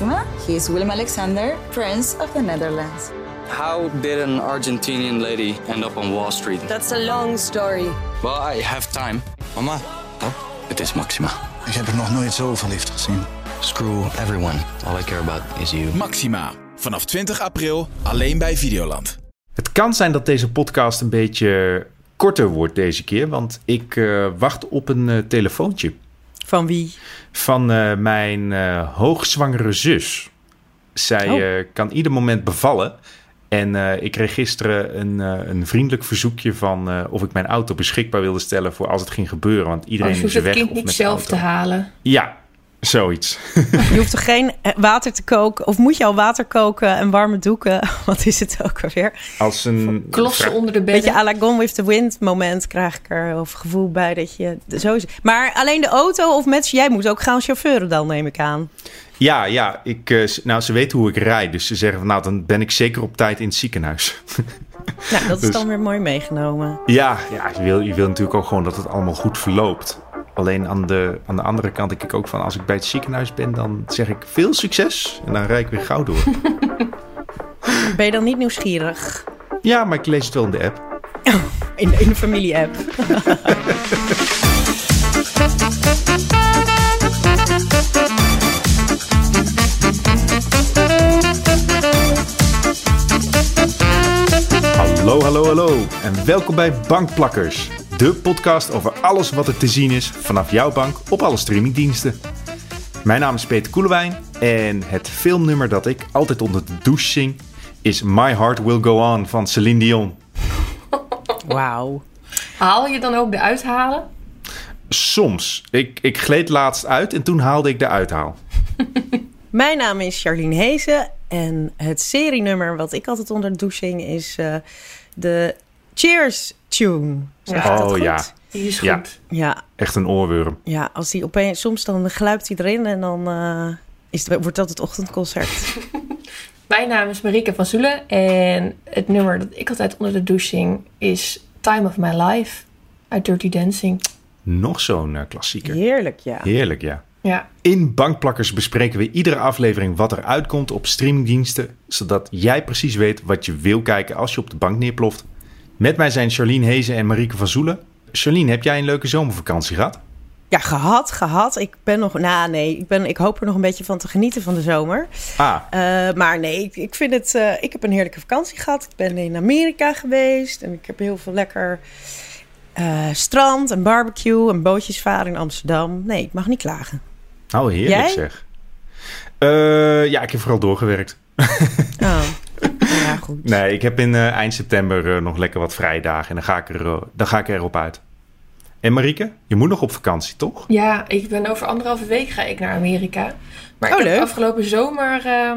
Maxima. He is Willem Alexander, Prince of the Netherlands. How did an Argentinian lady end up on Wall Street? That's a long story. Well, I have time. Mama, Oh, het is Maxima. ik heb er nog nooit zo verliefd gezien. Screw everyone. All I care about is you. Maxima. Vanaf 20 april alleen bij Videoland. Het kan zijn dat deze podcast een beetje korter wordt deze keer, want ik eh, wacht op een eh, telefoontje Van wie? van eh, mijn eh, hoogzwangere zus. Zij Oh. eh, kan ieder moment bevallen. En ik kreeg gisteren een, een vriendelijk verzoekje van of ik mijn auto beschikbaar wilde stellen voor als het ging gebeuren. Want iedereen je is weg. het kind of niet zelf te halen. Ja, zoiets. Je hoeft toch geen eh, water te koken? Of moet je al water koken en warme doeken? Wat is het ook alweer? Als een Klossen onder de Beetje bedden. à la Gone with the Wind moment krijg ik er of gevoel bij dat je zo is. Maar alleen de auto of met jij moet ook gaan chauffeuren dan neem ik aan. Ja, ja. Ik, eh, nou, ze weten hoe ik rijd. Dus ze zeggen van nou, dan ben ik zeker op tijd in het ziekenhuis. Nou, dat is Dus- dan weer mooi meegenomen. Ja, ja je, wil, je wil natuurlijk ook gewoon dat het allemaal goed verloopt. Alleen aan de, aan de andere kant denk ik ook van... als ik bij het ziekenhuis ben, dan zeg ik veel succes. En dan rijd ik weer gauw door. Ben je dan niet nieuwsgierig? ja, maar ik lees het wel in de app. In, in de familie-app. Hallo, hallo, hallo. En welkom bij Bankplakkers. De podcast over alles wat er te zien is vanaf jouw bank op alle streamingdiensten. Mijn naam is Peter Koelewijn. En het filmnummer dat ik altijd onder de douche zing... is My Heart Will Go On van Celine Dion. Wauw. Haal je dan ook de uithalen? Soms. Ik, ik gleed laatst uit en toen haalde ik de uithaal. Mijn naam is Charlene Hezen en het serienummer wat ik altijd onder de douche zing is eh, de Cheers tune. Zeg dat Oh, goed? ja. Die is Ja. goed. Ja, Echt een oorworm. ja, als die opeens, soms dan gluipt hij erin en dan eh, is het, wordt dat het ochtendconcert. Mijn naam is Marieke van Zoelen. En het nummer dat ik altijd onder de douche zing is Time of My Life uit Dirty Dancing. Nog zo'n eh, klassieker. Heerlijk, ja. Heerlijk, ja. Ja. In Bankplakkers bespreken we iedere aflevering wat er uitkomt op streamingdiensten, zodat jij precies weet wat je wil kijken als je op de bank neerploft. Met mij zijn Charlene Hezen en Marieke van Zoelen. Charlene, heb jij een leuke zomervakantie gehad? Ja, gehad, gehad. Ik ben nog, nou nee, ik, ben, ik hoop er nog een beetje van te genieten van de zomer. Ah, Eh, maar nee, ik, ik vind het. eh, ik heb een heerlijke vakantie gehad. Ik ben in Amerika geweest en ik heb heel veel lekker eh, strand en barbecue en bootjes varen in Amsterdam. Nee, ik mag niet klagen. nou heerlijk Jij? zeg. Ja, ik heb vooral doorgewerkt. Oh, goed. Nee, ik heb in eh, eind september eh, nog lekker wat vrije dagen en dan ga, ik er, eh, dan ga ik erop uit. En Marieke, je moet nog op vakantie, toch? ja, ik ben over anderhalve week ga ik naar Amerika. Maar Oh, ik leuk. heb afgelopen zomer eh,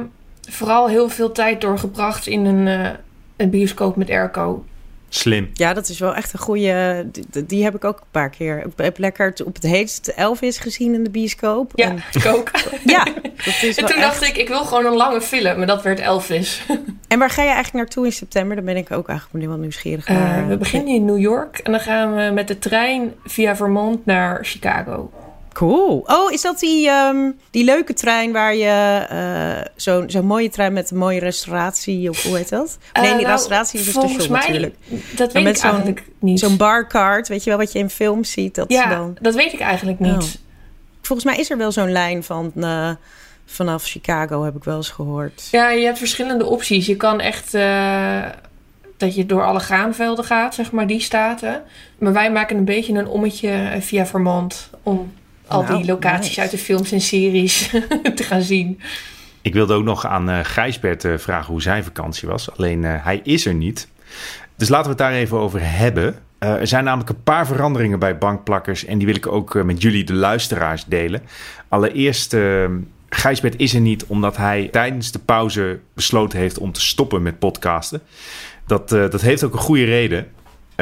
vooral heel veel tijd doorgebracht in een, eh, een bioscoop met airco. Slim. Ja, dat is wel echt een goede. Die, die heb ik ook een paar keer. Ik heb lekker op het heetste Elvis gezien in de bioscoop. Ja, En, ik ook. ja dat is En wel toen echt- dacht ik, ik wil gewoon een lange film. Maar dat werd Elvis. En waar ga je eigenlijk naartoe in september? Dan ben ik ook eigenlijk wel nieuwsgierig Eh, naar. we beginnen in New York en dan gaan we met de trein via Vermont naar Chicago. Cool. Oh, is dat die, ehm, die leuke trein waar je... eh, Zo'n zo'n mooie trein met een mooie restauratie, of hoe heet dat? nee, Eh, die nou, restauratie is een volgens station mij, natuurlijk. Dat weet met ik eigenlijk niet. Zo'n barcard, weet je wel, wat je in films ziet. Dat ja, dan... dat weet ik eigenlijk niet. Oh. Volgens mij is er wel zo'n lijn van... eh, vanaf Chicago, heb ik wel eens gehoord. Ja, je hebt verschillende opties. Je kan echt dat je door alle graanvelden gaat, zeg maar, die staten. Maar wij maken een beetje een ommetje via Vermont om al Nou, die locaties nice. uit de films en series te gaan zien. Ik wilde ook nog aan eh Gijsbert eh, vragen hoe zijn vakantie was. Alleen eh, hij is er niet. Dus laten we het daar even over hebben. Eh, er zijn namelijk een paar veranderingen bij bankplakkers. En die wil ik ook eh, met jullie, de luisteraars, delen. Allereerst, eh Gijsbert is er niet omdat hij tijdens de pauze besloten heeft om te stoppen met podcasten. Dat, eh, dat heeft ook een goede reden.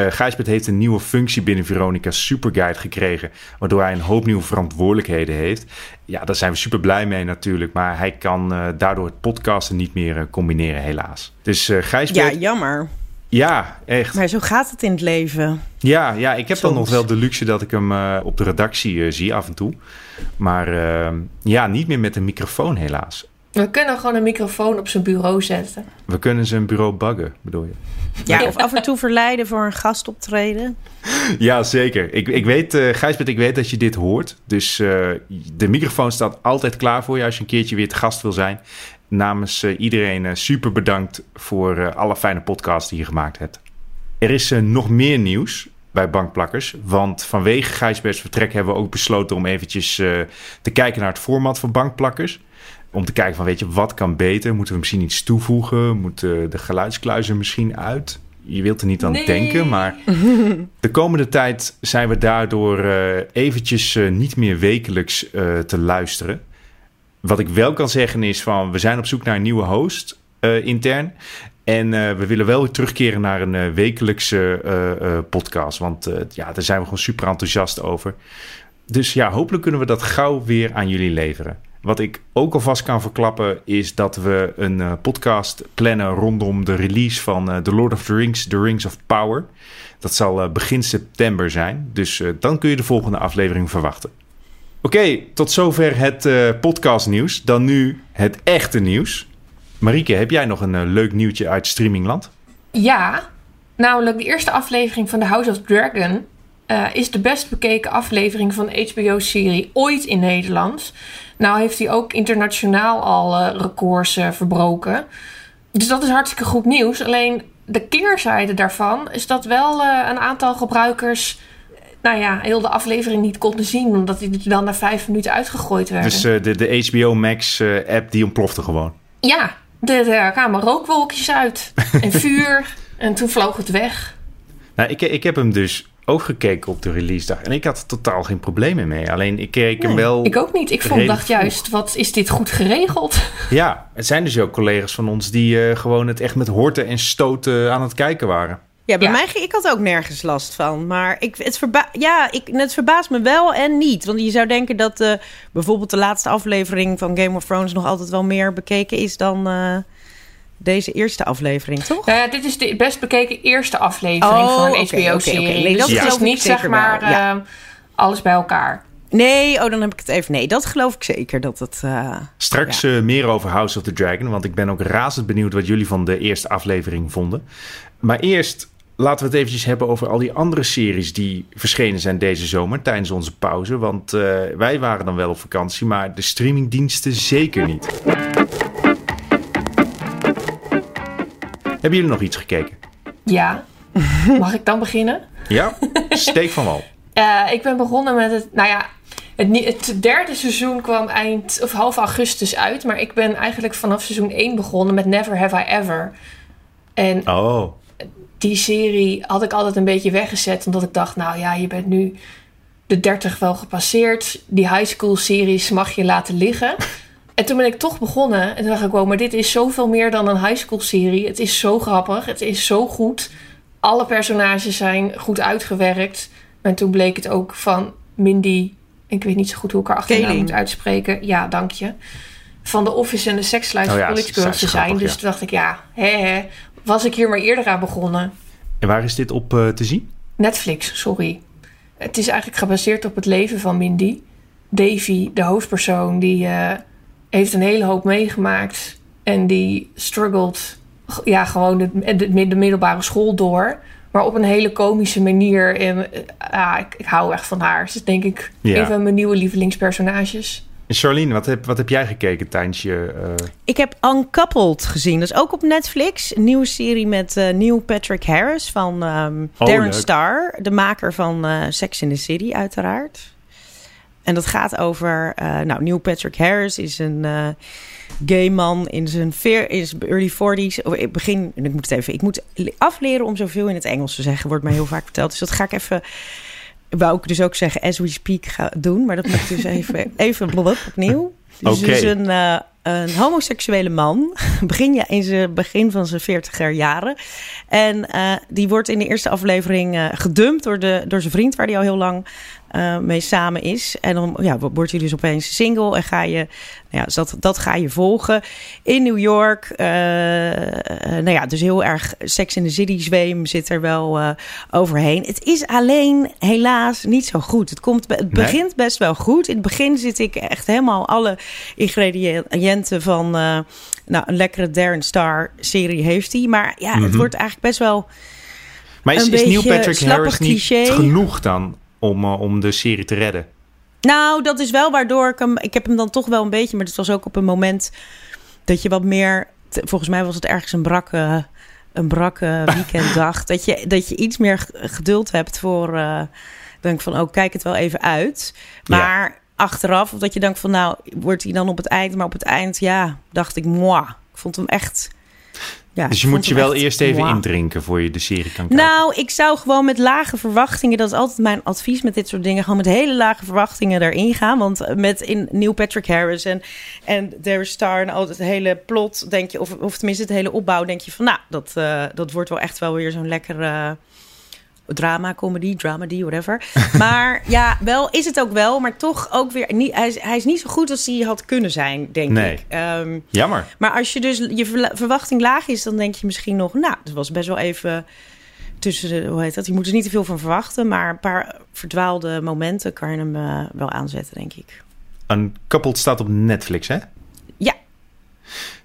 Eh Gijsbert heeft een nieuwe functie binnen Veronica Superguide gekregen. Waardoor hij een hoop nieuwe verantwoordelijkheden heeft. Ja, daar zijn we super blij mee natuurlijk. Maar hij kan eh, daardoor het podcasten niet meer eh, combineren, helaas. Dus Ja, Gijsbert, ja, jammer. echt. Maar zo gaat het in het leven. Ja, ja, ik heb dan nog wel de luxe dat ik hem op de redactie zie af en toe. Maar ja, niet meer met een microfoon helaas. We kunnen gewoon een microfoon op zijn bureau zetten. We kunnen een bureau buggen, bedoel je? Ja, of af en toe verleiden voor een gastoptreden. Ja, zeker. Ik, ik weet, eh Gijsbert, ik weet dat je dit hoort. Dus eh, de microfoon staat altijd klaar voor je als je een keertje weer te gast wil zijn. Namens eh, iedereen super bedankt voor eh, alle fijne podcasts die je gemaakt hebt. Er is eh, nog meer nieuws bij Bankplakkers. Want vanwege Gijsberts vertrek hebben we ook besloten om eventjes eh, te kijken naar het format van Bankplakkers. Om te kijken van, weet je, wat kan beter? Moeten we misschien iets toevoegen? Moeten de geluidskluizen misschien uit? Je wilt er niet aan Nee. denken, maar de komende tijd zijn we daardoor eh, eventjes eh, niet meer wekelijks eh, te luisteren. Wat ik wel kan zeggen is van, we zijn op zoek naar een nieuwe host intern. En we willen wel terugkeren naar een wekelijkse podcast. Want ja, daar zijn we gewoon super enthousiast over. Dus ja, hopelijk kunnen we dat gauw weer aan jullie leveren. Wat ik ook alvast kan verklappen is dat we een eh, podcast plannen rondom de release van eh, The Lord of the Rings, The Rings of Power. Dat zal eh, begin september zijn. Dus dan kun je de volgende aflevering verwachten. Oké, tot zover het podcastnieuws. Dan nu het echte nieuws. Marieke, heb jij nog een leuk nieuwtje uit streamingland? Ja, namelijk de eerste aflevering van The House of Dragon is de best bekeken aflevering van de HBO-serie ooit in Nederland. Nou heeft hij ook internationaal al eh, records eh, verbroken. Dus dat is hartstikke goed nieuws. Alleen de keerzijde daarvan is dat wel eh, een aantal gebruikers... Nou ja, heel de aflevering niet konden zien, omdat die dan na vijf minuten uitgegooid werden. Dus de, de HBO Max app die ontplofte gewoon. Ja, er er kwamen rookwolkjes uit en vuur en toen vloog het weg. Nou, ik, ik heb hem dus ook gekeken op de release dag. En ik had er totaal geen problemen mee. Alleen ik keek hem wel... Ik ook niet. Ik vond, dacht juist, wat is dit goed geregeld? Ja, het zijn dus ook collega's van ons die eh, gewoon het echt met horten en stoten aan het kijken waren. Ja, bij Ja. mij ging ik had ook nergens last van. Maar ik, het, verba ja, ik, het verbaast me wel en niet. Want je zou denken dat eh, bijvoorbeeld de laatste aflevering van Game of Thrones nog altijd wel meer bekeken is dan eh, deze eerste aflevering, toch? Nou ja, dit is de best bekeken eerste aflevering Oh, van een HBO-serie. oké. Nee, dus dat het is niet zeg maar ja. eh, alles bij elkaar. Nee, oh, dan heb ik het even. Nee, dat geloof ik zeker dat het. eh, Straks eh, meer over House of the Dragon. Want ik ben ook razend benieuwd wat jullie van de eerste aflevering vonden. Maar eerst laten we het eventjes hebben over al die andere series die verschenen zijn deze zomer tijdens onze pauze. Want eh, wij waren dan wel op vakantie, maar de streamingdiensten zeker niet. Hebben jullie nog iets gekeken? Ja. Mag ik dan beginnen? Ja? Steek van wal. Eh, ik ben begonnen met het. Nou ja, het, het derde seizoen kwam eind of half augustus uit. Maar ik ben eigenlijk vanaf seizoen 1 begonnen met Never Have I Ever. En Oh, die serie had ik altijd een beetje weggezet. Omdat ik dacht, nou ja, je bent nu de 30 wel gepasseerd. Die high school series mag je laten liggen. En toen ben ik toch begonnen. En toen dacht ik, wow, maar dit is zoveel meer dan een high school serie. Het is zo grappig. Het is zo goed. Alle personages zijn goed uitgewerkt. En toen bleek het ook van Mindy... Ik weet niet zo goed hoe ik haar achternaam moet uitspreken. Ja, dank je. Van The Office en de Sex Life Oh ja, College Girls te zijn. grappig, Dus ja. toen dacht ik, ja, hè, hè, was ik hier maar eerder aan begonnen. en waar is dit op eh, te zien? Netflix, sorry. Het is eigenlijk gebaseerd op het leven van Mindy. Davy, de hoofdpersoon, die eh, heeft een hele hoop meegemaakt. En die struggelt ja, gewoon de, de, de middelbare school door. Maar op een hele komische manier. En eh, ja, ik, ik hou echt van haar. Ze is denk ik Ja. een van mijn nieuwe lievelingspersonages. En Charlene, wat heb, wat heb jij gekeken tijdens je... eh, Ik heb Uncoupled gezien. Dat is ook op Netflix. Een nieuwe serie met eh Neil Patrick Harris van ehm Oh, Darren leuk. Star. De maker van eh, Sex in the City, uiteraard. En dat gaat over... eh, nou, Neil Patrick Harris is een eh, gay man in zijn, veer, in zijn early 40s. Of ik begin... Ik moet het even... Ik moet afleren om zoveel in het Engels te zeggen. Wordt mij heel vaak verteld. Dus dat ga ik even... Wou ik dus ook zeggen, as we speak, ga doen. Maar dat moet ik dus even, even blub, opnieuw. Dus, Oké. dus een, eh, een homoseksuele man, begin, ja, in zijn begin van zijn veertiger jaren. En eh, die wordt in de eerste aflevering eh, gedumpt door, de, door zijn vriend, waar hij al heel lang eh, mee samen is. En dan ja, wordt hij dus opeens single en ga je, nou ja, dus dat, dat ga je volgen in New York. Uh, nou ja, dus heel erg Sex in the City zweem zit er wel uh, overheen. Het is alleen helaas niet zo goed. Het, komt, het begint best wel goed. In het begin zit ik echt helemaal alle ingrediënten van nou, een lekkere Darren Star serie heeft hij. Maar ja, het mhm. wordt eigenlijk best wel. Maar is, is Neil Patrick Harris niet genoeg dan om, uh, om de serie te redden? Nou, dat is wel waardoor ik hem... Ik heb hem dan toch wel een beetje... Maar het was ook op een moment dat je wat meer... Volgens mij was het ergens een brakke, een brakke weekenddag. dat, je, dat je iets meer geduld hebt voor... Uh, denk van, oh, kijk het wel even uit. Maar achteraf, of dat je denkt van, nou, wordt hij dan op het eind... Maar op het eind, ja, dacht ik, moi. Ik vond hem echt ja, dus je moet je wel eerst even indrinken voor je de serie kan kijken. Nou, ik zou gewoon met lage verwachtingen, dat is altijd mijn advies met dit soort dingen, gewoon met hele lage verwachtingen erin gaan. Want met in Neil Patrick Harris en, en There Star en al het hele plot, denk je, of, of tenminste het hele opbouw, denk je van, nou, dat, uh, dat wordt wel echt wel weer zo'n lekkere drama, comedy, dramedy, whatever. Maar ja, wel is het ook wel, maar toch ook weer niet. Hij is, hij is niet zo goed als hij had kunnen zijn, denk nee. ik. Um, Jammer. Maar als je dus je verwachting laag is, dan denk je misschien nog, nou, het was best wel even tussen de, hoe heet dat? Je moet er niet te veel van verwachten, maar een paar verdwaalde momenten kan je hem uh, wel aanzetten, denk ik. Een couple staat op Netflix, hè?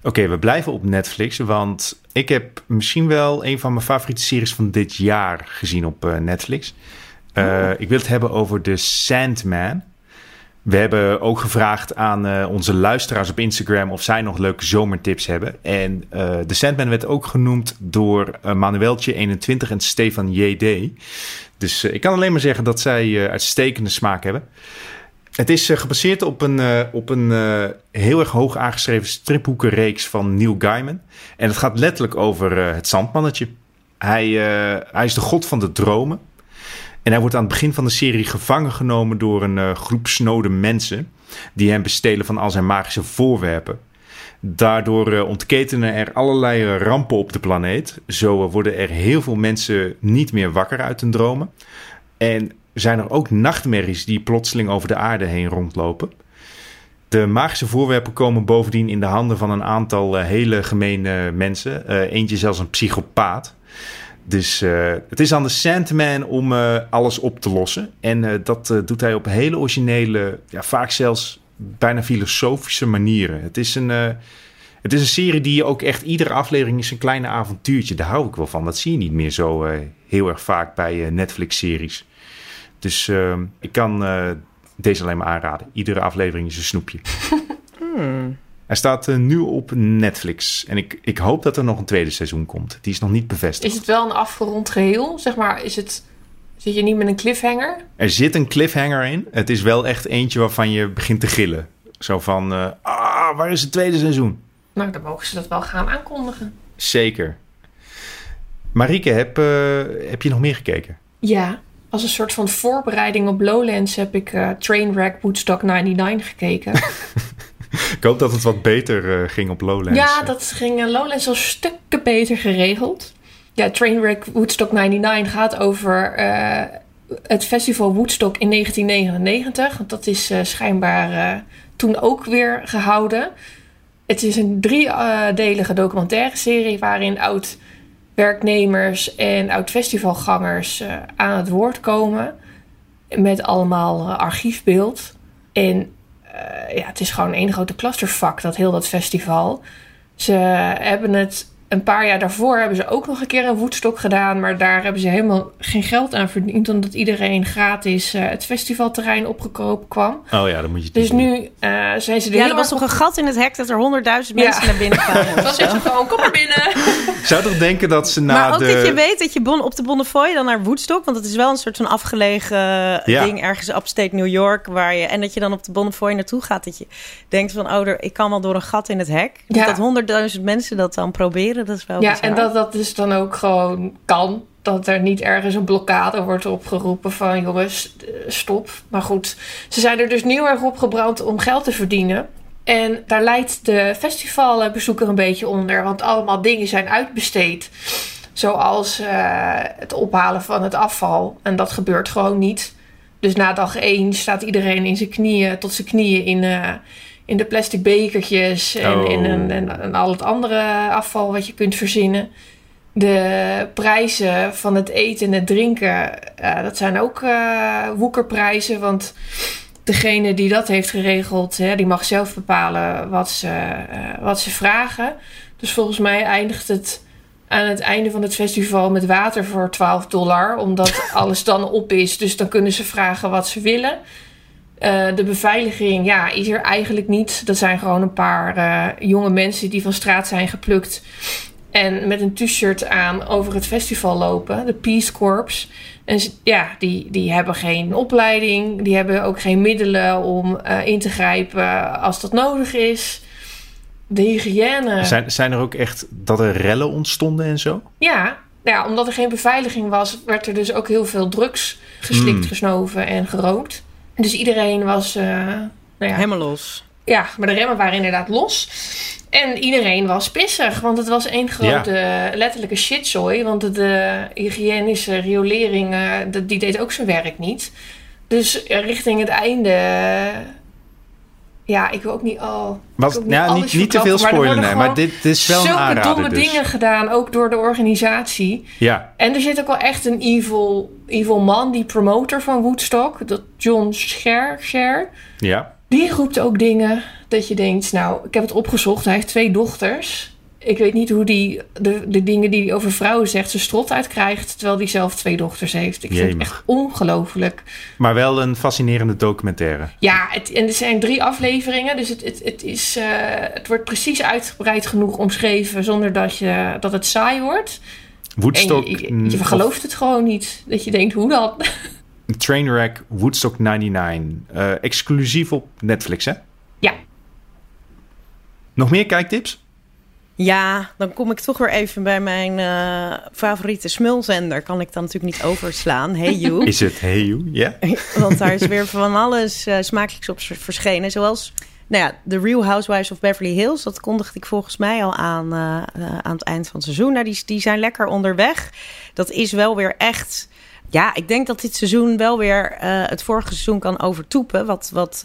Oké, we blijven op Netflix, want ik heb misschien wel een van mijn favoriete series van dit jaar gezien op uh, Netflix. Uh, oh. Ik wil het hebben over The Sandman. We hebben ook gevraagd aan uh, onze luisteraars op Instagram of zij nog leuke zomertips hebben. En The Sandman werd ook genoemd door Manueltje21 en Stefan JD. Dus ik kan alleen maar zeggen dat zij uitstekende smaak hebben. Het is uh, gebaseerd op een, uh, op een uh, heel erg hoog aangeschreven stripboekenreeks van Neil Gaiman. En het gaat letterlijk over het zandmannetje. Hij, hij is de god van de dromen. En hij wordt aan het begin van de serie gevangen genomen door een groep snode mensen. Die hem bestelen van al zijn magische voorwerpen. Daardoor ontketenen er allerlei rampen op de planeet. Zo worden er heel veel mensen niet meer wakker uit hun dromen. En zijn er ook nachtmerries die plotseling over de aarde heen rondlopen. De magische voorwerpen komen bovendien in de handen van een aantal uh, hele gemene mensen. Uh, eentje zelfs een psychopaat. Dus uh, het is aan de Sandman om alles op te lossen. En dat doet hij op hele originele, ja, vaak zelfs bijna filosofische manieren. Het is een, het is een serie die je ook echt... Iedere aflevering is een kleine avontuurtje. Daar hou ik wel van. Dat zie je niet meer zo heel erg vaak bij Netflix-series. Dus ehm, ik kan eh, deze alleen maar aanraden. Iedere aflevering is een snoepje. hmm. Hij staat uh, nu op Netflix. En ik, ik hoop dat er nog een tweede seizoen komt. Die is nog niet bevestigd. Is het wel een afgerond geheel? Zeg maar, is het... Zit je niet met een cliffhanger? Er zit een cliffhanger in. Het is wel echt eentje waarvan je begint te gillen. Zo van, uh, ah, waar is het tweede seizoen? Nou, dan mogen ze dat wel gaan aankondigen. Zeker. Marieke, heb, heb je nog meer gekeken? Ja, als een soort van voorbereiding op Lowlands heb ik uh, Trainwreck Woodstock 99 gekeken. ik hoop dat het wat beter uh, ging op Lowlands. Ja, dat ging uh, Lowlands al stukken beter geregeld. Ja, Trainwreck Woodstock 99 gaat over het festival Woodstock in 1999. Want dat is schijnbaar toen ook weer gehouden. Het is een driedelige documentaire serie waarin oud werknemers en oud-festivalgangers uh, aan het woord komen. Met allemaal uh, archiefbeeld. En uh, ja, het is gewoon één grote clustervak, dat heel dat festival. Ze hebben het een paar jaar daarvoor hebben ze ook nog een keer een woedstok gedaan. Maar daar hebben ze helemaal geen geld aan verdiend. Omdat iedereen gratis uh, het festivalterrein opgekropen kwam. Oh ja, dan moet je Dus nu uh, zijn ze er Ja, er was nog een gat in het hek dat er honderdduizend ja. mensen naar binnen kwamen. dan zeg je gewoon, kom maar binnen. Zou toch denken dat ze na Maar ook de... dat je weet dat je bon, op de Bonnefoy dan naar Woodstock... want het is wel een soort van afgelegen ja. ding ergens upstate New York... Waar je, en dat je dan op de Bonnefoy naartoe gaat. Dat je denkt van, oh, er, ik kan wel door een gat in het hek. Ja. Dat honderdduizend mensen dat dan proberen dat is wel Ja, en dat dat dus dan ook gewoon kan. Dat er niet ergens een blokkade wordt opgeroepen van jongens, stop. Maar goed, ze zijn er dus heel erg op gebrand om geld te verdienen. En daar leidt de festivalbezoeker een beetje onder, want allemaal dingen zijn uitbesteed. Zoals uh, het ophalen van het afval. En dat gebeurt gewoon niet. Dus na dag één staat iedereen in zijn knieën, tot zijn knieën in, eh, in de plastic bekertjes en, Oh. en, en, en, en al het andere afval wat je kunt verzinnen. De prijzen van het eten en het drinken, dat zijn ook eh, woekerprijzen. Want degene die dat heeft geregeld, hè, die mag zelf bepalen wat ze, eh, wat ze vragen. Dus volgens mij eindigt het aan het einde van het festival met water voor 12 dollar. Omdat alles dan op is. Dus dan kunnen ze vragen wat ze willen. Eh, de beveiliging, ja, is er eigenlijk niet. Dat zijn gewoon een paar eh, jonge mensen die van straat zijn geplukt. En met een t-shirt aan over het festival lopen. De Peace Corps. En ja, die, die hebben geen opleiding. Die hebben ook geen middelen om eh, in te grijpen als dat nodig is. De hygiëne. Zijn, zijn er ook echt dat er rellen ontstonden en zo? Ja, ja, omdat er geen beveiliging was, werd er dus ook heel veel drugs geslikt, Mm. gesnoven en gerookt. Dus iedereen was, eh, nou ja, Helemaal los. ja, maar de remmen waren inderdaad los. En iedereen was pissig, want het was één grote letterlijke shitzooi. Want de hygiënische riolering, eh, dat- die deed ook zijn werk niet. Dus eh, richting het einde... Ja, ik wil ook niet al. Was, ja, niet, niet te veel spoilen, nee, maar dit, dit is wel een zulke aanrader. domme dus. dingen gedaan, ook door de organisatie. Ja, En er zit ook wel echt een evil, evil man, die promotor van Woodstock, dat John Scher, Scher. ja. Die roept ook dingen dat je denkt, nou, ik heb het opgezocht. Hij heeft twee dochters. Ik weet niet hoe die de, de dingen die hij over vrouwen zegt zijn strot uitkrijgt, terwijl hij zelf twee dochters heeft. Ik vind het echt ongelooflijk. Maar wel een fascinerende documentaire. Ja, het, en er zijn drie afleveringen, dus het, het, het, is, eh, het wordt precies uitgebreid genoeg omschreven zonder dat, je, dat het saai wordt. Woodstock... je, je, gelooft het gewoon niet. Dat je denkt, hoe dan? Trainwreck Woodstock 99. eh, exclusief op Netflix, hè? Ja. Nog meer kijktips? Ja, dan kom ik toch weer even bij mijn eh, favoriete smulzender. Kan ik dan natuurlijk niet overslaan. Hey you. Is het Hey You? Ja? Want daar is weer van alles eh, smakelijks op verschenen. Zoals nou ja, The Real Housewives of Beverly Hills. Dat kondigde ik volgens mij al aan eh, aan het eind van het seizoen. Nou, die, die zijn lekker onderweg. Dat is wel weer echt... Ja, ik denk dat dit seizoen wel weer het vorige seizoen kan overtoepen. Wat... wat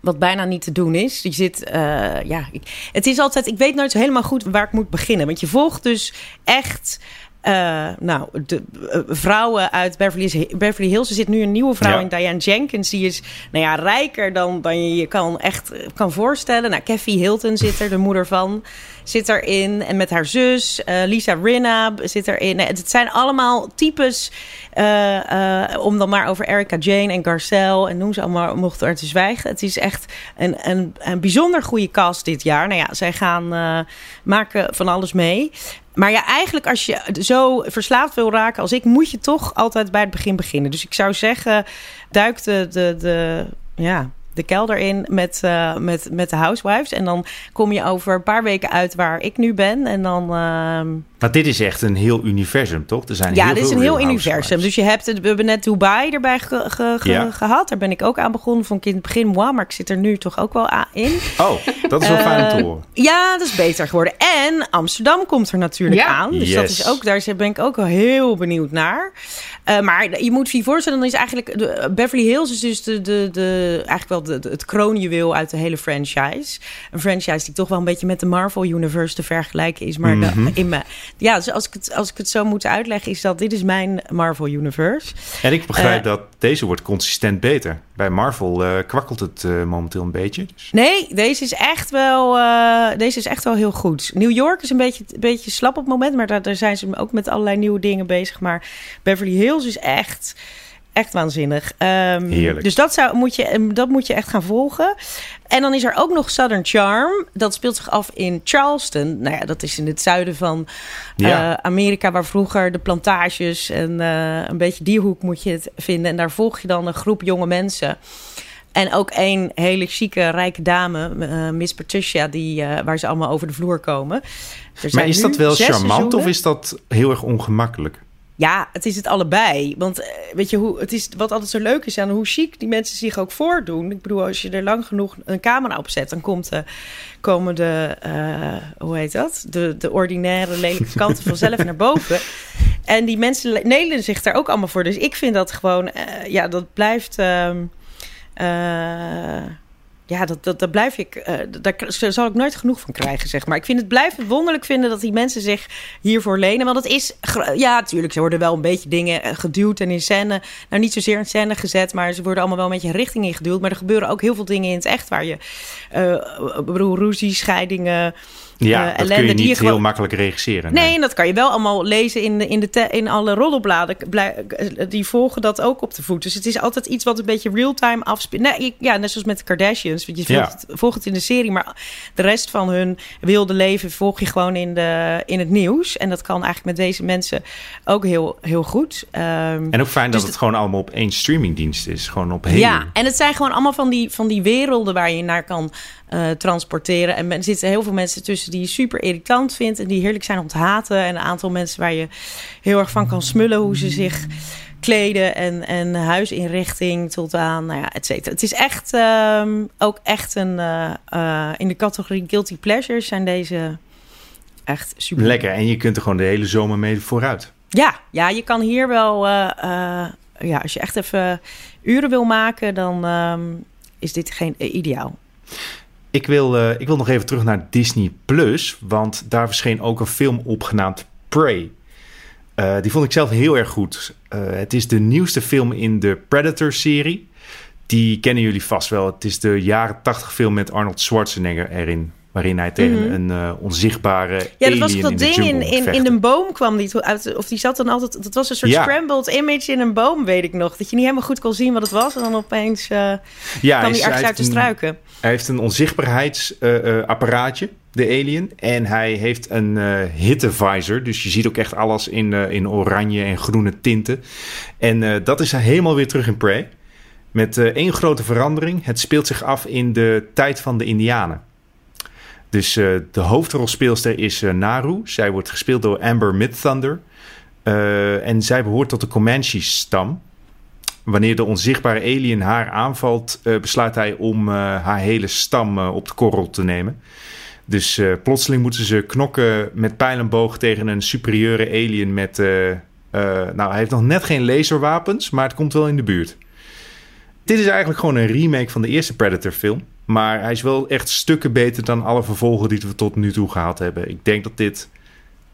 wat bijna niet te doen is. Je zit, eh, ja, ik, het is altijd, ik weet nooit zo helemaal goed waar ik moet beginnen. Want je volgt dus echt, eh, nou, de eh, vrouwen uit Beverly, Hills- Beverly Hills. Er zit nu een nieuwe vrouw Ja. in, Diane Jenkins. Die is, nou ja, rijker dan, dan je je kan echt kan voorstellen. Nou, Kathy Hilton zit er, de moeder van, zit erin. En met haar zus, eh, Lisa Rinna zit erin. Nee, Het zijn allemaal types, eh, eh, om dan maar over Erica Jane en Garcelle en noem ze allemaal, mochten er te zwijgen. Het is echt een, een, een bijzonder goede cast dit jaar. Nou ja, zij gaan maken van alles mee. Maar ja, eigenlijk als je zo verslaafd wil raken als ik, moet je toch altijd bij het begin beginnen. Dus ik zou zeggen, duik de, de, de, ja, de kelder in met, eh, met, met de Housewives. En dan kom je over een paar weken uit waar ik nu ben. En dan... Maar dit is echt een heel universum, toch? Er zijn ja, heel dit is een heel universum. Dus je hebt het, we hebben net Dubai erbij ge- ge- ge- Ja. gehad. Daar ben ik ook aan begonnen. Vond ik in het begin moi, maar ik zit er nu toch ook wel aan in. Oh, dat is wel fijn om te Eh, horen. Ja, dat is beter geworden. En Amsterdam komt er natuurlijk Ja. aan. Dus dat is ook, daar ben ik ook wel heel benieuwd naar. Eh, maar je moet je voorstellen, dan is eigenlijk... De, Beverly Hills is dus de, de, de, eigenlijk wel de, de- het kroonjuweel uit de hele franchise. Een franchise die toch wel een beetje met de Marvel Universe te vergelijken is. Maar Mhm. de- in me, ja, dus als ik, het, als ik het zo moet uitleggen, is dat dit is mijn Marvel Universe. En ik begrijp eh, dat deze wordt consistent beter. Bij Marvel eh, kwakkelt het eh, momenteel een beetje. Dus. Nee, deze is echt wel, deze is echt wel heel goed. New York is een beetje, een beetje slap op het moment, maar daar, daar zijn ze ook met allerlei nieuwe dingen bezig. Maar Beverly Hills is echt, echt waanzinnig. Ehm, Heerlijk. Dus dat, zou, moet je, dat moet je echt gaan volgen. En dan is er ook nog Southern Charm. Dat speelt zich af in Charleston. Nou ja, dat is in het zuiden van Ja. eh, Amerika, waar vroeger de plantages en eh, een beetje die hoek moet je het vinden. En daar volg je dan een groep jonge mensen. En ook één hele chique, rijke dame, eh, Miss Patricia, die, waar ze allemaal over de vloer komen. Er Maar zijn is nu dat wel charmant seizoenen. of is dat heel erg ongemakkelijk? Ja, het is het allebei. Want eh, weet je, hoe, het is, wat altijd zo leuk is aan hoe chic die mensen zich ook voordoen. Ik bedoel, als je er lang genoeg een camera op zet, dan komt de, komen de, eh, hoe heet dat? De, de ordinaire, lelijke kanten vanzelf naar boven. En die mensen le- nelen zich daar ook allemaal voor. Dus ik vind dat gewoon, eh, ja, dat blijft. ehm, eh, ja, dat, dat, blijf ik. eh, daar zal ik nooit genoeg van krijgen, zeg maar. Ik vind het blijft wonderlijk vinden dat die mensen zich hiervoor lenen. Want het is. Ja, natuurlijk, ze worden wel een beetje dingen eh, geduwd en in scène. Nou, niet zozeer in scène gezet, maar ze worden allemaal wel een beetje richting ingeduwd. Maar er gebeuren ook heel veel dingen in het echt waar je. ik bedoel, ruzie, scheidingen. Ja, eh, dat kun je die niet gewoon- heel makkelijk regisseren. Nee, en dat kan je wel allemaal lezen in, de, in, de te- in alle roddelbladen. Blij- Die volgen dat ook op de voet. Dus het is altijd iets wat een beetje real-time afspeelt. Nee, ja, net zoals met de Kardashians. Want je Ja. volgt, het, volgt het in de serie, maar de rest van hun wilde leven volg je gewoon in, de, in het nieuws. En dat kan eigenlijk met deze mensen ook heel, heel goed. Ehm, En ook fijn dat Dus het gewoon allemaal op één streamingdienst is. Gewoon op ja, en het zijn gewoon allemaal van die, van die werelden waar je naar kan eh, transporteren. En er zitten heel veel mensen tussen die je super irritant vindt en die heerlijk zijn om te haten. En een aantal mensen waar je heel erg van kan smullen hoe ze zich kleden en, en huisinrichting tot aan, nou ja, et cetera. Het is echt ehm, ook echt een, eh, eh, in de categorie guilty pleasures zijn deze echt super. Lekker. En je kunt er gewoon de hele zomer mee vooruit. Ja, ja, je kan hier wel. ja, als je echt even uren wil maken, dan ehm, is dit geen ideaal. Ik wil, eh, ik wil nog even terug naar Disney Plus. Want daar verscheen ook een film op genaamd Prey. Eh, die vond ik zelf heel erg goed. Eh, het is de nieuwste film in de Predator-serie. Die kennen jullie vast wel. Het is de jaren 80 film met Arnold Schwarzenegger erin. Waarin hij tegen een eh, onzichtbare Mhm. Ja, dat was dat in ding in, in, in een boom kwam die uit, of die zat dan altijd. Dat was een soort Ja. scrambled image in een boom, weet ik nog. Dat je niet helemaal goed kon zien wat het was en dan opeens eh Ja, kwam hij ergens uit de heeft een- struiken. Hij heeft een onzichtbaarheidsapparaatje, de alien. En hij heeft een eh hittevisor. Dus je ziet ook echt alles in, in oranje en groene tinten. En dat is helemaal weer terug in Prey. Met één grote verandering. Het speelt zich af in de tijd van de Indianen. Dus eh, de hoofdrolspeelster is eh, Naru. Zij wordt gespeeld door Amber Midthunder. Eh, en zij behoort tot de Comanche-stam. Wanneer de onzichtbare alien haar aanvalt, besluit hij om haar hele stam op de korrel te nemen. Dus plotseling moeten ze knokken met pijl en boog tegen een superieure alien met. nou, hij heeft nog net geen laserwapens, maar het komt wel in de buurt. Dit is eigenlijk gewoon een remake van de eerste Predator-film. Maar hij is wel echt stukken beter dan alle vervolgen die we tot nu toe gehad hebben. Ik denk dat dit.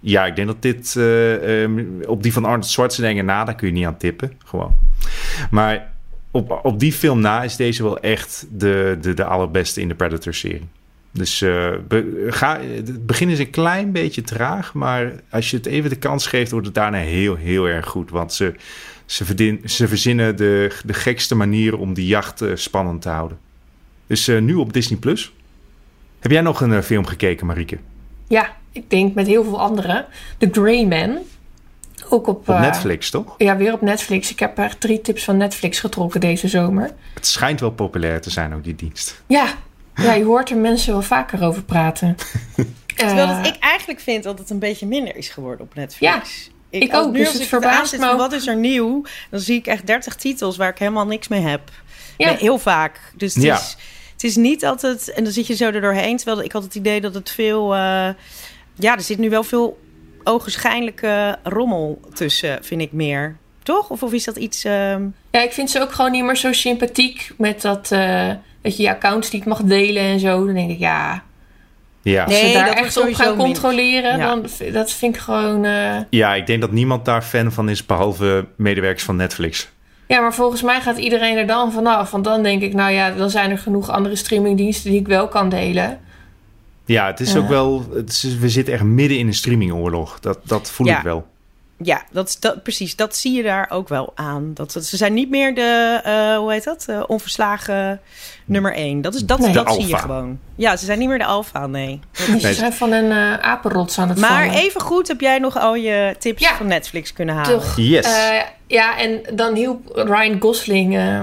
Ja, ik denk dat dit eh, eh, op die van Arnold Schwarzenegger na, daar kun je niet aan tippen. Gewoon. Maar op, op die film na is deze wel echt de, de, de allerbeste in de Predator-serie. Dus eh, ga, het begin is een klein beetje traag, maar als je het even de kans geeft, wordt het daarna heel, heel erg goed. Want ze, ze, ze verzinnen de, de gekste manieren om die jacht eh, spannend te houden. Dus eh, nu op Disney Plus. Heb jij nog een eh, film gekeken, Marieke? Ja, ik denk met heel veel anderen. The Grey Man. Ook op, Op eh, Netflix, toch? Ja, weer op Netflix. Ik heb echt drie tips van Netflix getrokken deze zomer. Het schijnt wel populair te zijn, ook die dienst. Ja, ja je hoort er mensen wel vaker over praten. Terwijl dat ik eigenlijk vind dat het een beetje minder is geworden op Netflix. Ja, ik als ook, Nu dus als het ik verbaast aanzet me. Wat is er nieuw? Dan zie ik echt 30 titels waar ik helemaal niks mee heb. Ja. Nee, heel vaak. Dus het, Ja. is, het is niet altijd... En dan zit je zo er doorheen. Terwijl ik had het idee dat het veel... eh, ja, er zit nu wel veel ogenschijnlijke rommel tussen, vind ik meer. Toch? Of, of is dat iets... ehm, Ja, ik vind ze ook gewoon niet meer zo sympathiek met dat, eh, dat je je accounts niet mag delen en zo. Dan denk ik, ja, Ja. als ze daar echt op sowieso gaan controleren, Ja. dan dat vind ik gewoon... eh, ja, ik denk dat niemand daar fan van is, behalve medewerkers van Netflix. Ja, maar volgens mij gaat iedereen er dan vanaf. Want dan denk ik, nou ja, dan zijn er genoeg andere streamingdiensten die ik wel kan delen. Ja, het is Ja. ook wel. Het is, we zitten echt midden in een streamingoorlog. Dat, dat voel Ja. ik wel. Ja, dat, is- dat, precies. Dat zie je daar ook wel aan. Dat, dat- ze zijn niet meer de, eh, hoe heet dat? Eh, onverslagen nummer één. Dat, is, dat, Nee. dat De zie je gewoon. Ja, ze zijn niet meer de alfa, nee. Nee. zijn van een eh apenrots aan het Maar vallen. even goed heb jij nog al je tips Ja. van Netflix kunnen halen. Toch, Yes. eh, ja, en dan hielp Ryan Gosling eh,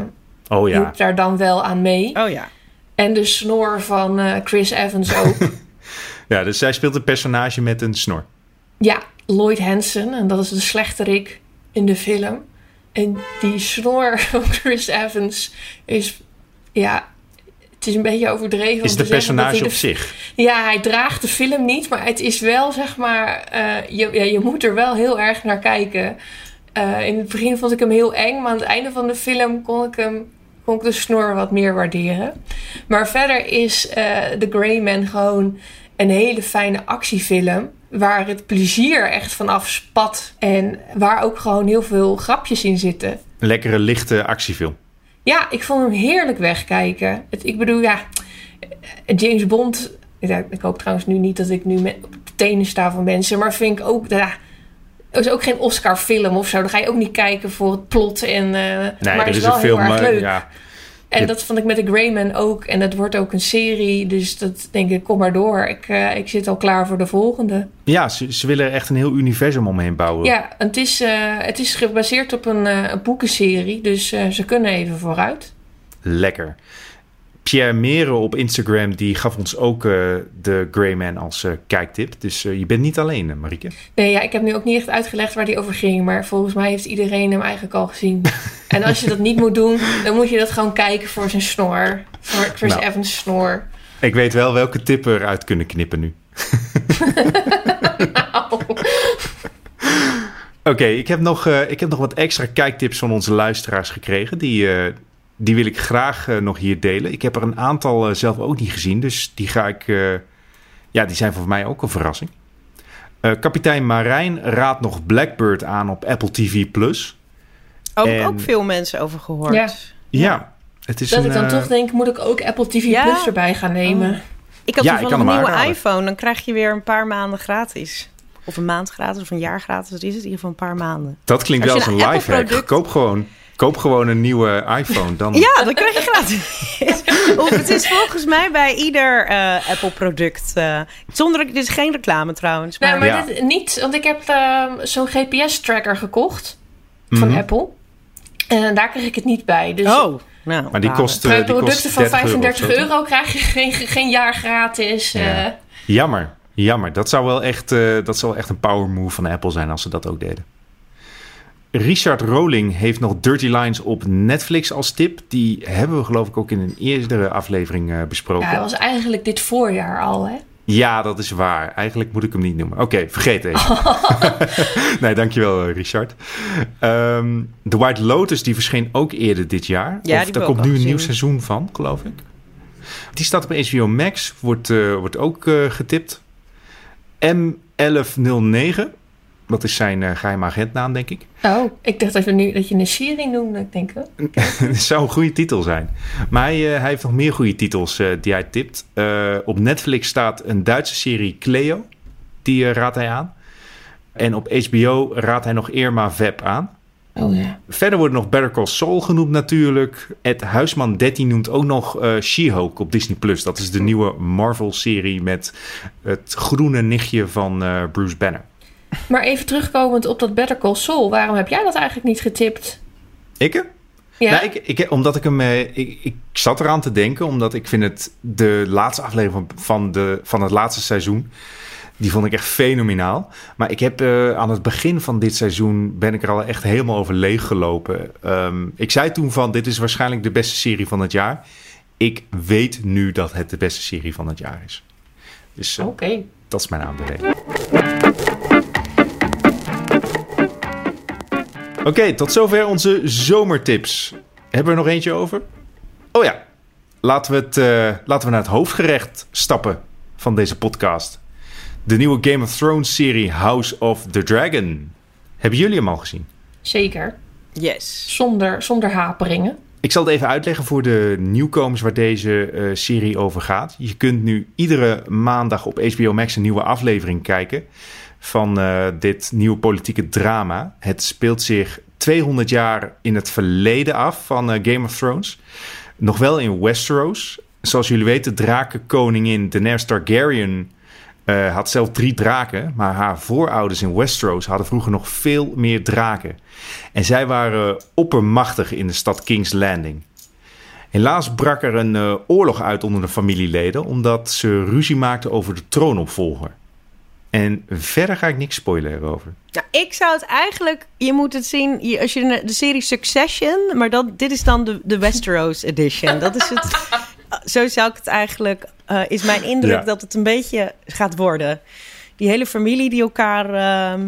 oh ja. hielp daar dan wel aan mee. Oh ja. En de snor van eh, Chris Evans ook. Ja, dus zij speelt een personage met een snor. ja, Lloyd Hansen. En dat is de slechterik in de film. En die snor van Chris Evans is... Ja, het is een beetje overdreven. Is dat personage hij op de- zich? Ja, hij draagt de film niet, maar het is wel zeg maar. eh, je, ja, je moet er wel heel erg naar kijken. Eh, in het begin vond ik hem heel eng, maar aan het einde van de film kon ik hem. Kon ik de snor wat meer waarderen. Maar verder is eh The Grey Man gewoon een hele fijne actiefilm. Waar het plezier echt vanaf spat. En waar ook gewoon heel veel grapjes in zitten. Een lekkere, lichte actiefilm. Ja, ik vond hem heerlijk wegkijken. Het, ik bedoel, ja, James Bond. Ik hoop trouwens nu niet dat ik nu met, op de tenen sta van mensen. Maar vind ik ook. Ja, het is ook geen Oscar-film of zo. Dan ga je ook niet kijken voor het plot. En, eh, Nee, maar dat het is wel een film. erg leuk. ja, En dat vond ik met The Greyman ook. En het wordt ook een serie. Dus dat denk ik, kom maar door. Ik, eh, ik zit al klaar voor de volgende. ja ze, ze willen er echt een heel universum omheen bouwen. Ja, het is, eh, het is gebaseerd op een, eh, een boekenserie. Dus ze kunnen even vooruit. Lekker. Pierre Meren op Instagram die gaf ons ook eh, de Greyman als eh, kijktip. Dus eh, je bent niet alleen, Marieke. Nee, ja, ik heb nu ook niet echt uitgelegd waar die over ging. Maar volgens mij heeft iedereen hem eigenlijk al gezien. en als je dat niet moet doen, dan moet je dat gewoon kijken voor zijn snor. Voor Chris Nou. Evans snor. Ik weet wel welke tip we eruit kunnen knippen nu. Oké, ik, heb nog, ik heb nog wat extra kijktips van onze luisteraars gekregen. Die, die wil ik graag eh, nog hier delen. Ik heb er een aantal eh, zelf ook niet gezien. Dus die ga ik. eh, ja, die zijn voor mij ook een verrassing. Eh, kapitein Marijn raadt nog Blackbird aan op Apple TV Plus. Ook, En- ook veel mensen over gehoord. Ja. Ja, het is Dat een, ik dan toch denk, moet ik ook Apple TV Ja. Plus erbij gaan nemen? Ik had Ja, ik toevallig kan een nieuwe aanraden. iPhone. Dan krijg je weer een paar maanden gratis. Of een maand gratis, of een jaar gratis. Dat is het in ieder geval een paar maanden. Dat klinkt wel als een een lifehack. Apple-product- Koop gewoon, koop gewoon een nieuwe iPhone. Dan... Ja, dan krijg je gratis. of het is volgens mij bij ieder eh, Apple-product. eh, zonder, dit is geen reclame trouwens. Nee, Maar, maar Ja. dit niet. Want ik heb ehm, zo'n GPS-tracker gekocht van Mhm. Apple. En daar kreeg ik het niet bij. Dus Oh, nou. Maar die balen. kost, bij producten van 30 euro of 35 zo, euro, krijg je geen, geen jaar gratis. Ja. eh. Jammer, jammer. Dat zou wel echt, eh, dat zou wel echt een power move van Apple zijn als ze dat ook deden. Richard Rowling heeft nog Dirty Lines op Netflix als tip. Die hebben we geloof ik ook in een eerdere aflevering eh, besproken. Ja, dat was eigenlijk dit voorjaar al, hè? Ja, dat is waar. Eigenlijk moet ik hem niet noemen. Oké, vergeet even. nee, dankjewel eh, Richard. Ehm The White Lotus die verscheen ook eerder dit jaar. Ja, of die daar komt nu een nieuw seizoen van, geloof ik. Die staat op HBO Max, wordt, eh, wordt ook eh, getipt. M1109, dat is zijn eh, geheime agentnaam, denk ik. Oh, ik dacht dat je nu dat je een serie noemde. Ik denk? Het zou een goede titel zijn. Maar hij, eh, hij heeft nog meer goede titels eh, die hij tipt. Op Netflix staat een Duitse serie Cleo. Die raadt hij aan. En op HBO raadt hij nog Irma Web aan. Oh ja. Verder wordt nog Better Call Saul genoemd natuurlijk. Ed Huisman 13 noemt ook nog eh She-Hulk op Disney+. Plus. Dat is de nieuwe Marvel-serie met het groene nichtje van Bruce Banner. Maar even terugkomend op dat Better Call Saul. Waarom heb jij dat eigenlijk niet getipt? Ik? Ja, Nou, ik, ik, omdat ik hem. eh, Ik, ik zat eraan te denken, omdat ik vind het de laatste aflevering van, van, de, van het laatste seizoen. Die vond ik echt fenomenaal. Maar ik heb eh, aan het begin van dit seizoen ben ik er al echt helemaal over leeg gelopen. Ehm, ik zei toen van dit is waarschijnlijk de beste serie van het jaar. Ik weet nu dat het de beste serie van het jaar is. Dus eh, oké. dat is mijn aanbeveling. Oké, tot zover onze zomertips. Hebben we er nog eentje over? Oh ja, laten we, het, eh, laten we naar het hoofdgerecht stappen van deze podcast. De nieuwe Game of Thrones serie House of the Dragon. Hebben jullie hem al gezien? Zeker. Yes. Zonder, zonder haperingen. Ik zal het even uitleggen voor de nieuwkomers waar deze eh, serie over gaat. Je kunt nu iedere maandag op HBO Max een nieuwe aflevering kijken van eh, dit nieuwe politieke drama. Het speelt zich 200 jaar in het verleden af van eh, Game of Thrones. Nog wel in Westeros. Zoals jullie weten, drakenkoningin Daenerys Targaryen eh, had zelf drie draken. Maar haar voorouders in Westeros hadden vroeger nog veel meer draken. En zij waren oppermachtig in de stad King's Landing. Helaas brak er een oorlog uit onder de familieleden, omdat ze ruzie maakten over de troonopvolger. En verder ga ik niks spoilen erover. Nou, ik zou het eigenlijk... Je moet het zien je- als je de, serie Succession... Maar dat, dit is dan de, de Westeros edition. Dat is het... zo zou ik het eigenlijk... eh, is mijn indruk Ja. dat het een beetje gaat worden. Die hele familie die elkaar... ehm,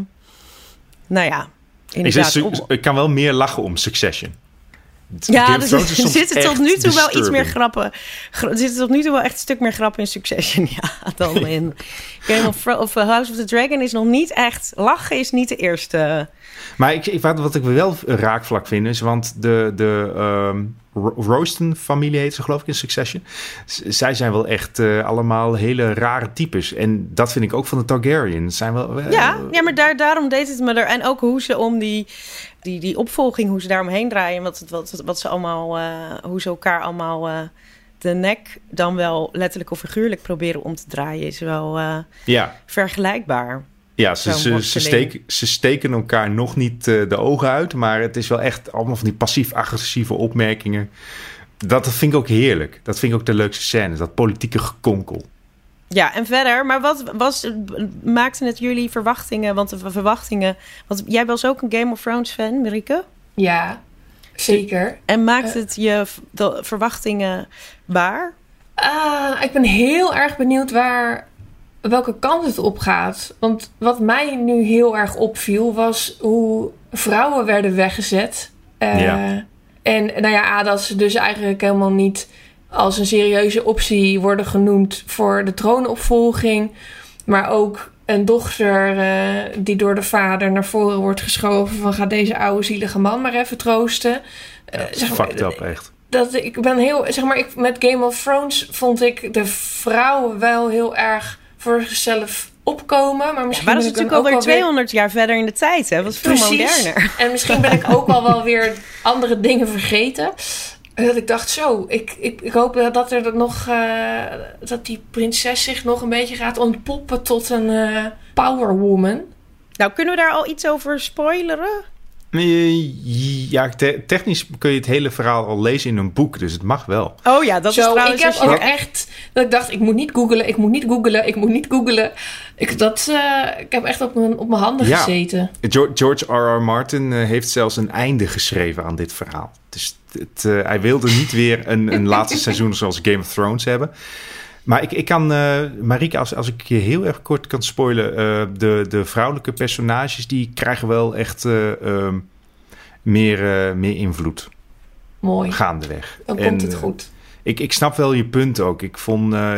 nou ja, Ik, inderdaad... op- ik kan wel meer lachen om Succession. Ja, of er, zitten tot nu toe wel iets meer grappen. gra- Er zitten tot nu toe wel echt een stuk meer grappen in Succession, ja, dan in Game of, of eh, House of the Dragon is nog niet echt... Lachen is niet de eerste... Maar ik, ik, wat, wat ik wel raakvlak vind is, want de, de ehm, Ro- Royston-familie heet ze geloof ik in Succession. Z- zij zijn wel echt eh, allemaal hele rare types. En dat vind ik ook van de Targaryens. Zijn wel, eh, Ja, ja maar daar, daarom deed het me er. En ook hoe ze om die, die, die opvolging, hoe ze daaromheen draaien. Wat, het- wat, wat ze allemaal, eh, hoe ze elkaar allemaal de nek dan wel letterlijk of figuurlijk proberen om te draaien, is wel ja, vergelijkbaar. Ja ze, ze, ze, steken, ze steken elkaar nog niet eh, de ogen uit. Maar het is wel echt allemaal van die passief-agressieve opmerkingen. Dat vind ik ook heerlijk. Dat vind ik ook de leukste scènes. Dat politieke gekonkel. Ja, en verder, maar wat was, maakte het jullie verwachtingen? Want de verwachtingen, want jij was ook een Game of Thrones fan, Marieke. Ja, zeker. En maakt het je de verwachtingen waar? Ah, ik ben heel erg benieuwd waar, welke kant het op gaat. Want wat mij nu heel erg opviel was hoe vrouwen werden weggezet. Eh, Ja. En nou ja, dat ze dus eigenlijk helemaal niet als een serieuze optie worden genoemd voor de troonopvolging. Maar ook een dochter eh, die door de vader naar voren wordt geschoven van ga deze oude zielige man maar even troosten. Eh, Dat is zeg maar, fucked up, echt. dat ik ben heel, zeg maar, ik, met Game of Thrones vond ik de vrouwen wel heel erg voor zichzelf opkomen. Maar misschien Maar dat is natuurlijk alweer wel weer- 200 jaar verder in de tijd, hè? Was veel moderner. En misschien ben ik ook al wel weer andere dingen vergeten. En Dat ik dacht, zo, ik, ik, ik hoop dat- dat er dat nog, eh, dat die prinses zich nog een beetje gaat ontpoppen tot een eh powerwoman. Nou, kunnen we daar al iets over spoileren? Ja, te- technisch kun je het hele verhaal al lezen in een boek, dus het mag wel. Oh ja, dat is Zo, trouwens... ik heb als je ook echt dat ik dacht, ik moet niet googelen, ik moet niet googelen, ik moet niet googelen. Ik, dat, eh, ik heb echt op mijn, op mijn handen Ja. gezeten. George, George R.R. Martin eh, heeft zelfs een einde geschreven aan dit verhaal. Dus het, eh, hij wilde niet weer een, een laatste seizoen zoals Game of Thrones hebben. Maar ik, ik kan, eh Marike, als, als ik je heel erg kort kan spoilen... eh, de, de vrouwelijke personages, die krijgen wel echt eh, ehm, meer, meer invloed Mooi, gaandeweg. dan En, komt het goed. Ik, ik snap wel je punt ook. Ik vond eh,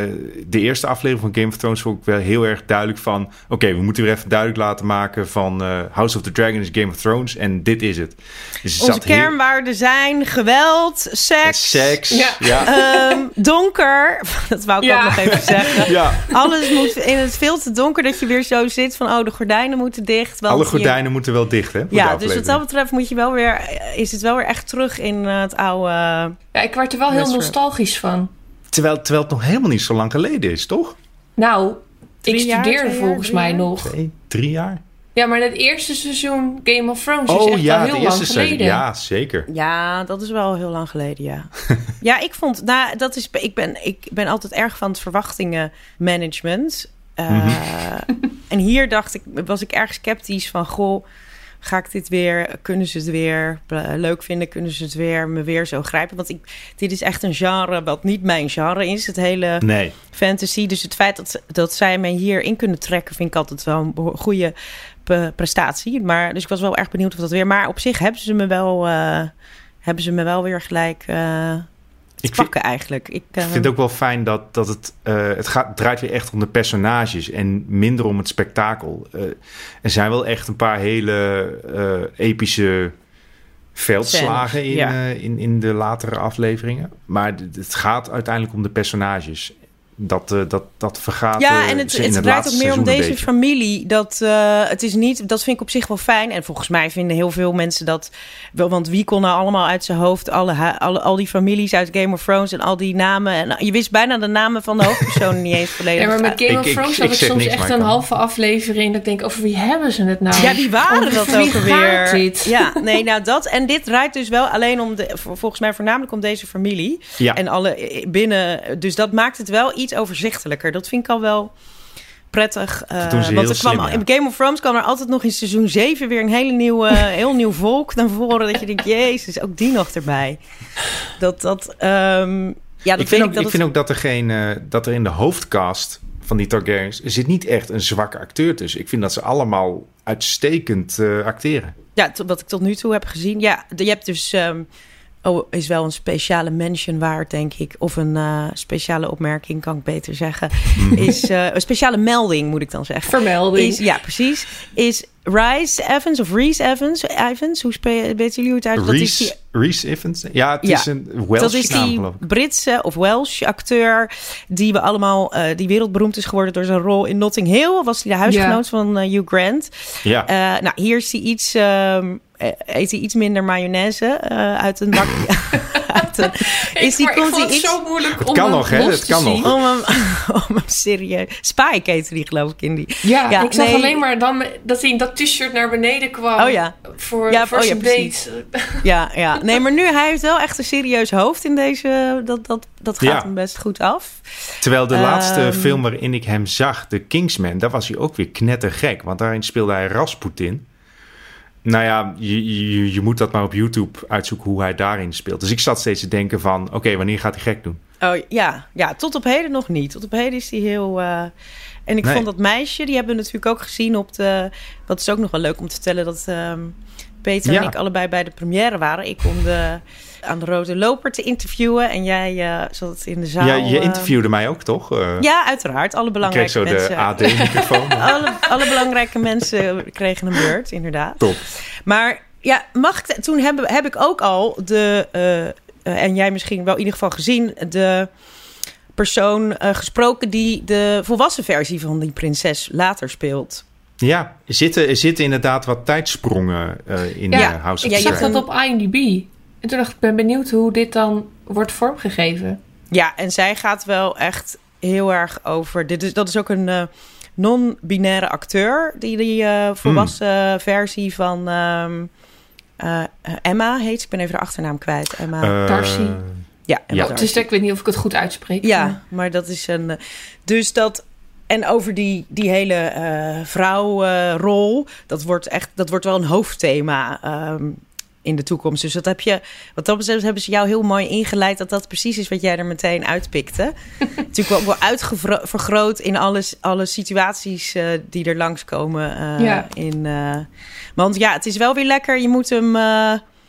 de eerste aflevering van Game of Thrones vond ik wel heel erg duidelijk van... oké, we moeten weer even duidelijk laten maken van eh, House of the Dragon is Game of Thrones en dit is het. Dus Onze heel- kernwaarden zijn geweld, seks, Seks, Ja. ja. ehm, donker. Dat wou ik Ja. ook nog even zeggen. Ja, Alles moet in het veel te donker dat je weer zo zit van... oh, de gordijnen moeten dicht. Want alle je- gordijnen moeten wel dicht, hè? voor de Ja, dus wat dat betreft moet je wel weer, is het wel weer echt terug in eh, het oude... Ja, ik werd er wel heel nostalgisch van. Terwijl, terwijl het nog helemaal niet zo lang geleden is, toch? Nou, Drie ik jaar, studeerde jaar, volgens mij jaar? nog. Twee, drie jaar? Ja, maar het eerste seizoen Game of Thrones is Oh echt ja, al heel lang seizoen. geleden. Ja, zeker. Ja, dat is wel heel lang geleden, ja. ja, ik vond, nou, dat is, ik ben, ik ben altijd erg van het verwachtingenmanagement. Eh, Mhm. En hier dacht ik, was ik erg sceptisch van, goh, ga ik dit weer, kunnen ze het weer leuk vinden, kunnen ze het weer, me weer zo grijpen? Want ik, dit is echt een genre wat niet mijn genre is, het hele Nee. fantasy. Dus het feit dat, dat zij mij hierin kunnen trekken, vind ik altijd wel een goede prestatie. Maar, dus ik was wel erg benieuwd of dat weer. Maar op zich hebben ze me wel, eh, hebben ze me wel weer gelijk eh Ik vind, pakken eigenlijk. Ik, vind het ook wel fijn dat, dat het, eh, het gaat, draait weer echt om de personages en minder om het spektakel. Eh, er zijn wel echt een paar hele eh, epische veldslagen in, ja. in, in de latere afleveringen. Maar het gaat uiteindelijk om de personages. Dat, eh, dat, dat vergaat ja, eh, en het, het het draait ook meer om deze beetje. familie. Dat, eh, het is niet, dat vind ik op zich wel fijn. En volgens mij vinden heel veel mensen dat wel. Want wie kon nou allemaal uit zijn hoofd alle, alle, al die families uit Game of Thrones en al die namen. En je wist bijna de namen van de hoofdpersonen niet eens volledig. Ja, maar met Game Ik- of ik- Thrones ik had ik zeg soms niks, echt een kan- halve aflevering. Dat ik denk, over wie hebben ze het nou? Ja, die waren dat ook alweer. dit? Ja, nee, nou dat. En dit draait dus wel alleen om de, vol- volgens mij voornamelijk om deze familie. Ja. En alle binnen. Dus dat maakt het wel iets overzichtelijker. Dat vind ik al wel prettig. eh, ze want er kwam, ja. in Game of Thrones kwam er altijd nog in seizoen 7 weer een hele nieuwe, heel nieuw volk naar voren. Dat je denkt, jezus, ook die nog erbij. Dat, dat, ehm, Ja, dat ik vind, ook, dat ik het- vind ook dat er, geen, eh, dat er in de hoofdcast van die Targaryens... zit niet echt een zwakke acteur tussen. Ik vind dat ze allemaal uitstekend eh, acteren. Ja, wat ik tot nu toe heb gezien. Ja, je hebt dus. ehm, oh, is wel een speciale mention waard, denk ik. Of een eh, speciale opmerking, kan ik beter zeggen. Is eh, een speciale melding, moet ik dan zeggen. Vermelding. Is, ja, precies. Is Rice Evans of Reese Evans? Evans, hoe weten jullie hoe het uit? Dat is die Reese, Reese Evans? Ja, het Ja. is een Welsh dat is die. Britse of Welsh acteur die we allemaal, eh, die wereldberoemd is geworden door zijn rol in Notting Hill. Was hij de huisgenoot van eh, Hugh Grant. Ja. Eh, nou, hier is hij iets, ehm, eh, eet hij iets minder mayonaise eh, uit een bak. uit een, ik, maar ik vond het iets zo moeilijk om kan hem nog, hè? Het te kan zien. nog. om hem, om hem serieus. Spike heette die, geloof ik, in die. Ja, Ja, ik zag nee. alleen maar dan dat hij in dat t-shirt naar beneden kwam. Oh ja. Voor, Ja, voor oh ja, zijn date. Ja, ja. Nee, maar nu hij heeft wel echt een serieus hoofd in deze. Dat, dat, dat gaat Ja. hem best goed af. Terwijl de Ehm. laatste film waarin ik hem zag, The Kingsman... daar was hij ook weer knettergek. Want daarin speelde hij Rasputin. Nou ja, je, je, je moet dat maar op YouTube uitzoeken hoe hij daarin speelt. Dus ik zat steeds te denken van... oké, wanneer gaat hij gek doen? Oh ja, ja, tot op heden nog niet. Tot op heden is hij heel. eh, En ik Nee. vond dat meisje, die hebben we natuurlijk ook gezien op de. Wat is ook nog wel leuk om te vertellen dat ehm, Peter Ja. en ik allebei bij de première waren. Ik om de, aan de Rode Loper te interviewen en jij eh, zat in de zaal. ja, je eh, interviewde mij ook, toch? Eh, Ja, uiteraard. Alle ik kreeg belangrijke zo de mensen. AD-microfoon. alle, alle belangrijke mensen kregen een beurt, inderdaad. Top. Maar ja, mag ik, toen heb, heb ik ook al de, en jij misschien wel in ieder geval gezien, de persoon eh, gesproken die de volwassen versie van die prinses later speelt. Ja, er zitten, er zitten inderdaad wat tijdsprongen eh, in Ja, House of Ik Ja, zag je- Dragon. dat op IMDb. En toen dacht ik, ben benieuwd hoe dit dan wordt vormgegeven. Ja, en zij gaat wel echt heel erg over. Dit is, dat is ook een eh, non-binaire acteur, die die eh, volwassen versie van ehm, eh, Emma heet. Ik ben even de achternaam kwijt. Emma. Darcy. ja, Emma ja. Darcy. Dus ik weet niet of ik het goed uitspreek. Ja, maar dat is een. Dus dat. En over die, die hele eh vrouwrol, dat wordt echt, dat wordt wel een hoofdthema ehm, in de toekomst. Dus dat heb je, wat dat betreft, hebben ze jou heel mooi ingeleid dat dat precies is wat jij er meteen uitpikte. Natuurlijk ook wel uitvergroot in alles, alle situaties eh, die er langskomen. eh Ja. in, eh, want ja, het is wel weer lekker. Je moet hem.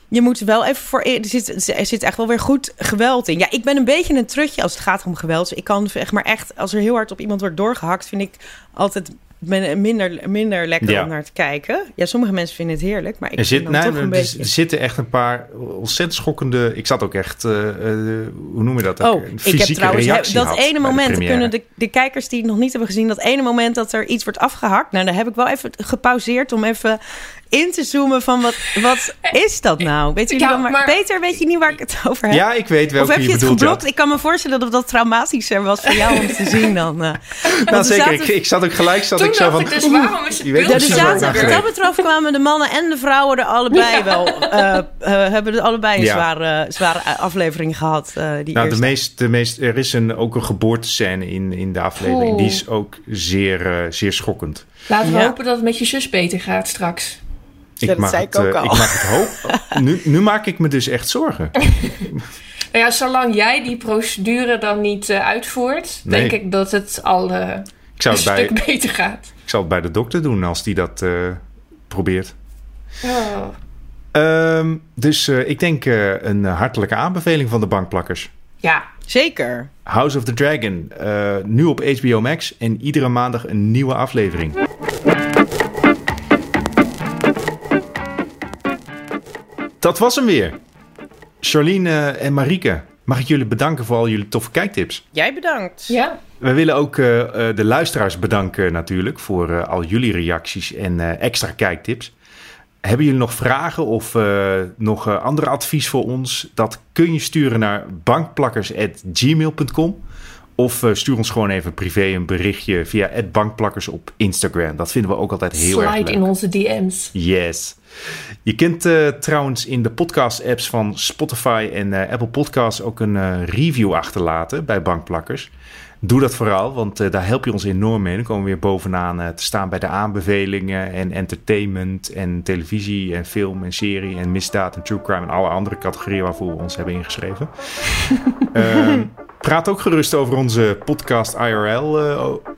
je moet wel even voor. Er zit, er zit echt wel weer goed geweld in. Ja, ik ben een beetje een trutje als het gaat om geweld. Ik kan echt maar echt, als er heel hard op iemand wordt doorgehakt, vind ik altijd minder, minder lekker Ja. om naar te kijken. Ja, sommige mensen vinden het heerlijk, maar ik Er, vind zit, dan nee, toch een er, beetje. er zitten echt een paar ontzettend schokkende... Ik zat ook echt... eh, eh, hoe noem je dat? Oh, Een ik heb fysieke trouwens dat ene de moment, kunnen de, de kijkers die het nog niet hebben gezien, dat ene moment dat er iets wordt afgehakt. Nou, daar heb ik wel even gepauzeerd om even in te zoomen van wat, wat is dat nou? Weet jullie Ja, wel, maar, maar- Peter, weet je niet waar ik het over heb? Ja, ik weet of welke heb je je het ja. geblokt? Ik kan me voorstellen dat dat traumatischer was voor jou om te zien dan. eh. Nou, Want er zeker. Ik, zaten- ik zat ook gelijk zat Toen ik zo van... ik dus, waarom is het je weet Ja, zaten, wat dat betreft kwamen de mannen en de vrouwen er allebei Ja. wel. eh, eh, hebben er allebei een Ja. zware, zware aflevering gehad. eh, die Nou, de meest, de meest, er is een, ook een geboortescène in, in de aflevering. Oeh. Die is ook zeer, eh, zeer schokkend. Laten we Ja. hopen dat het met je zus beter gaat straks. Ja, dat mag zei het, ik ook eh, al. ik mag het hopen. Nu, nu maak ik me dus echt zorgen. Nou ja, zolang jij die procedure dan niet eh, uitvoert, Nee. denk ik dat het al eh, Ik zou een het bij, stuk beter gaat. ik zal het bij de dokter doen als die dat eh, probeert. Oh. Ehm, dus eh, ik denk eh, een hartelijke aanbeveling van de bankplakkers. Ja, Zeker. House of the Dragon, eh, nu op HBO Max en iedere maandag een nieuwe aflevering. Dat was hem weer. Charlene eh, en Marieke, mag ik jullie bedanken voor al jullie toffe kijktips. Jij bedankt. ja. We willen ook eh, eh, de luisteraars bedanken natuurlijk voor eh, al jullie reacties en eh, extra kijktips. Hebben jullie nog vragen of eh, nog eh, andere advies voor ons? Dat kun je sturen naar bankplakkers.gmail.com of eh, stuur ons gewoon even privé een berichtje via bankplakkers op Instagram. Dat vinden we ook altijd heel erg Slide leuk. in onze DM's. Yes. Je kunt eh, trouwens in de podcast-apps van Spotify en eh, Apple Podcasts ook een eh, review achterlaten bij Bankplakkers. Doe dat vooral, want daar help je ons enorm mee. Dan komen we weer bovenaan te staan bij de aanbevelingen en entertainment en televisie en film en serie en misdaad en true crime en alle andere categorieën waarvoor we ons hebben ingeschreven. uh, praat ook gerust over onze podcast IRL,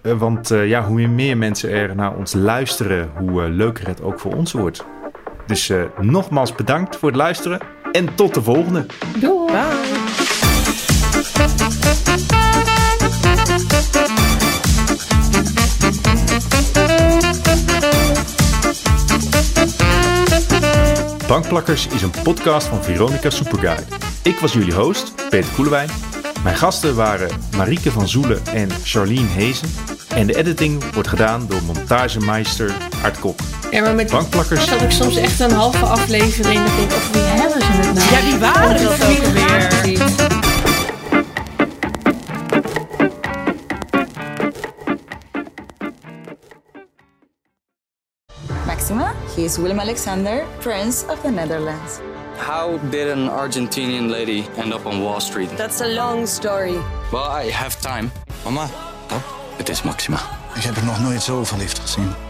want ja, hoe meer mensen er naar ons luisteren, hoe leuker het ook voor ons wordt. Dus nogmaals bedankt voor het luisteren en tot de volgende. Doei. Bye. Bankplakkers is een podcast van Veronica Superguide. Ik was jullie host, Peter Koelewijn. Mijn gasten waren Marieke van Zoelen en Charlene Hezen. En de editing wordt gedaan door montagemeister Art Kok. Ja, maar met Bankplakkers... dat ik soms echt een halve aflevering denk, over wie hebben ze het nou? Ja, wie waren dat ook weer? He is Willem Alexander, Prince of the Netherlands. How did an Argentinian lady end up on Wall Street? That's a long story. Well, I have time. Mama, oh, het is Maxima. Ik heb er nog nooit zo verliefd gezien.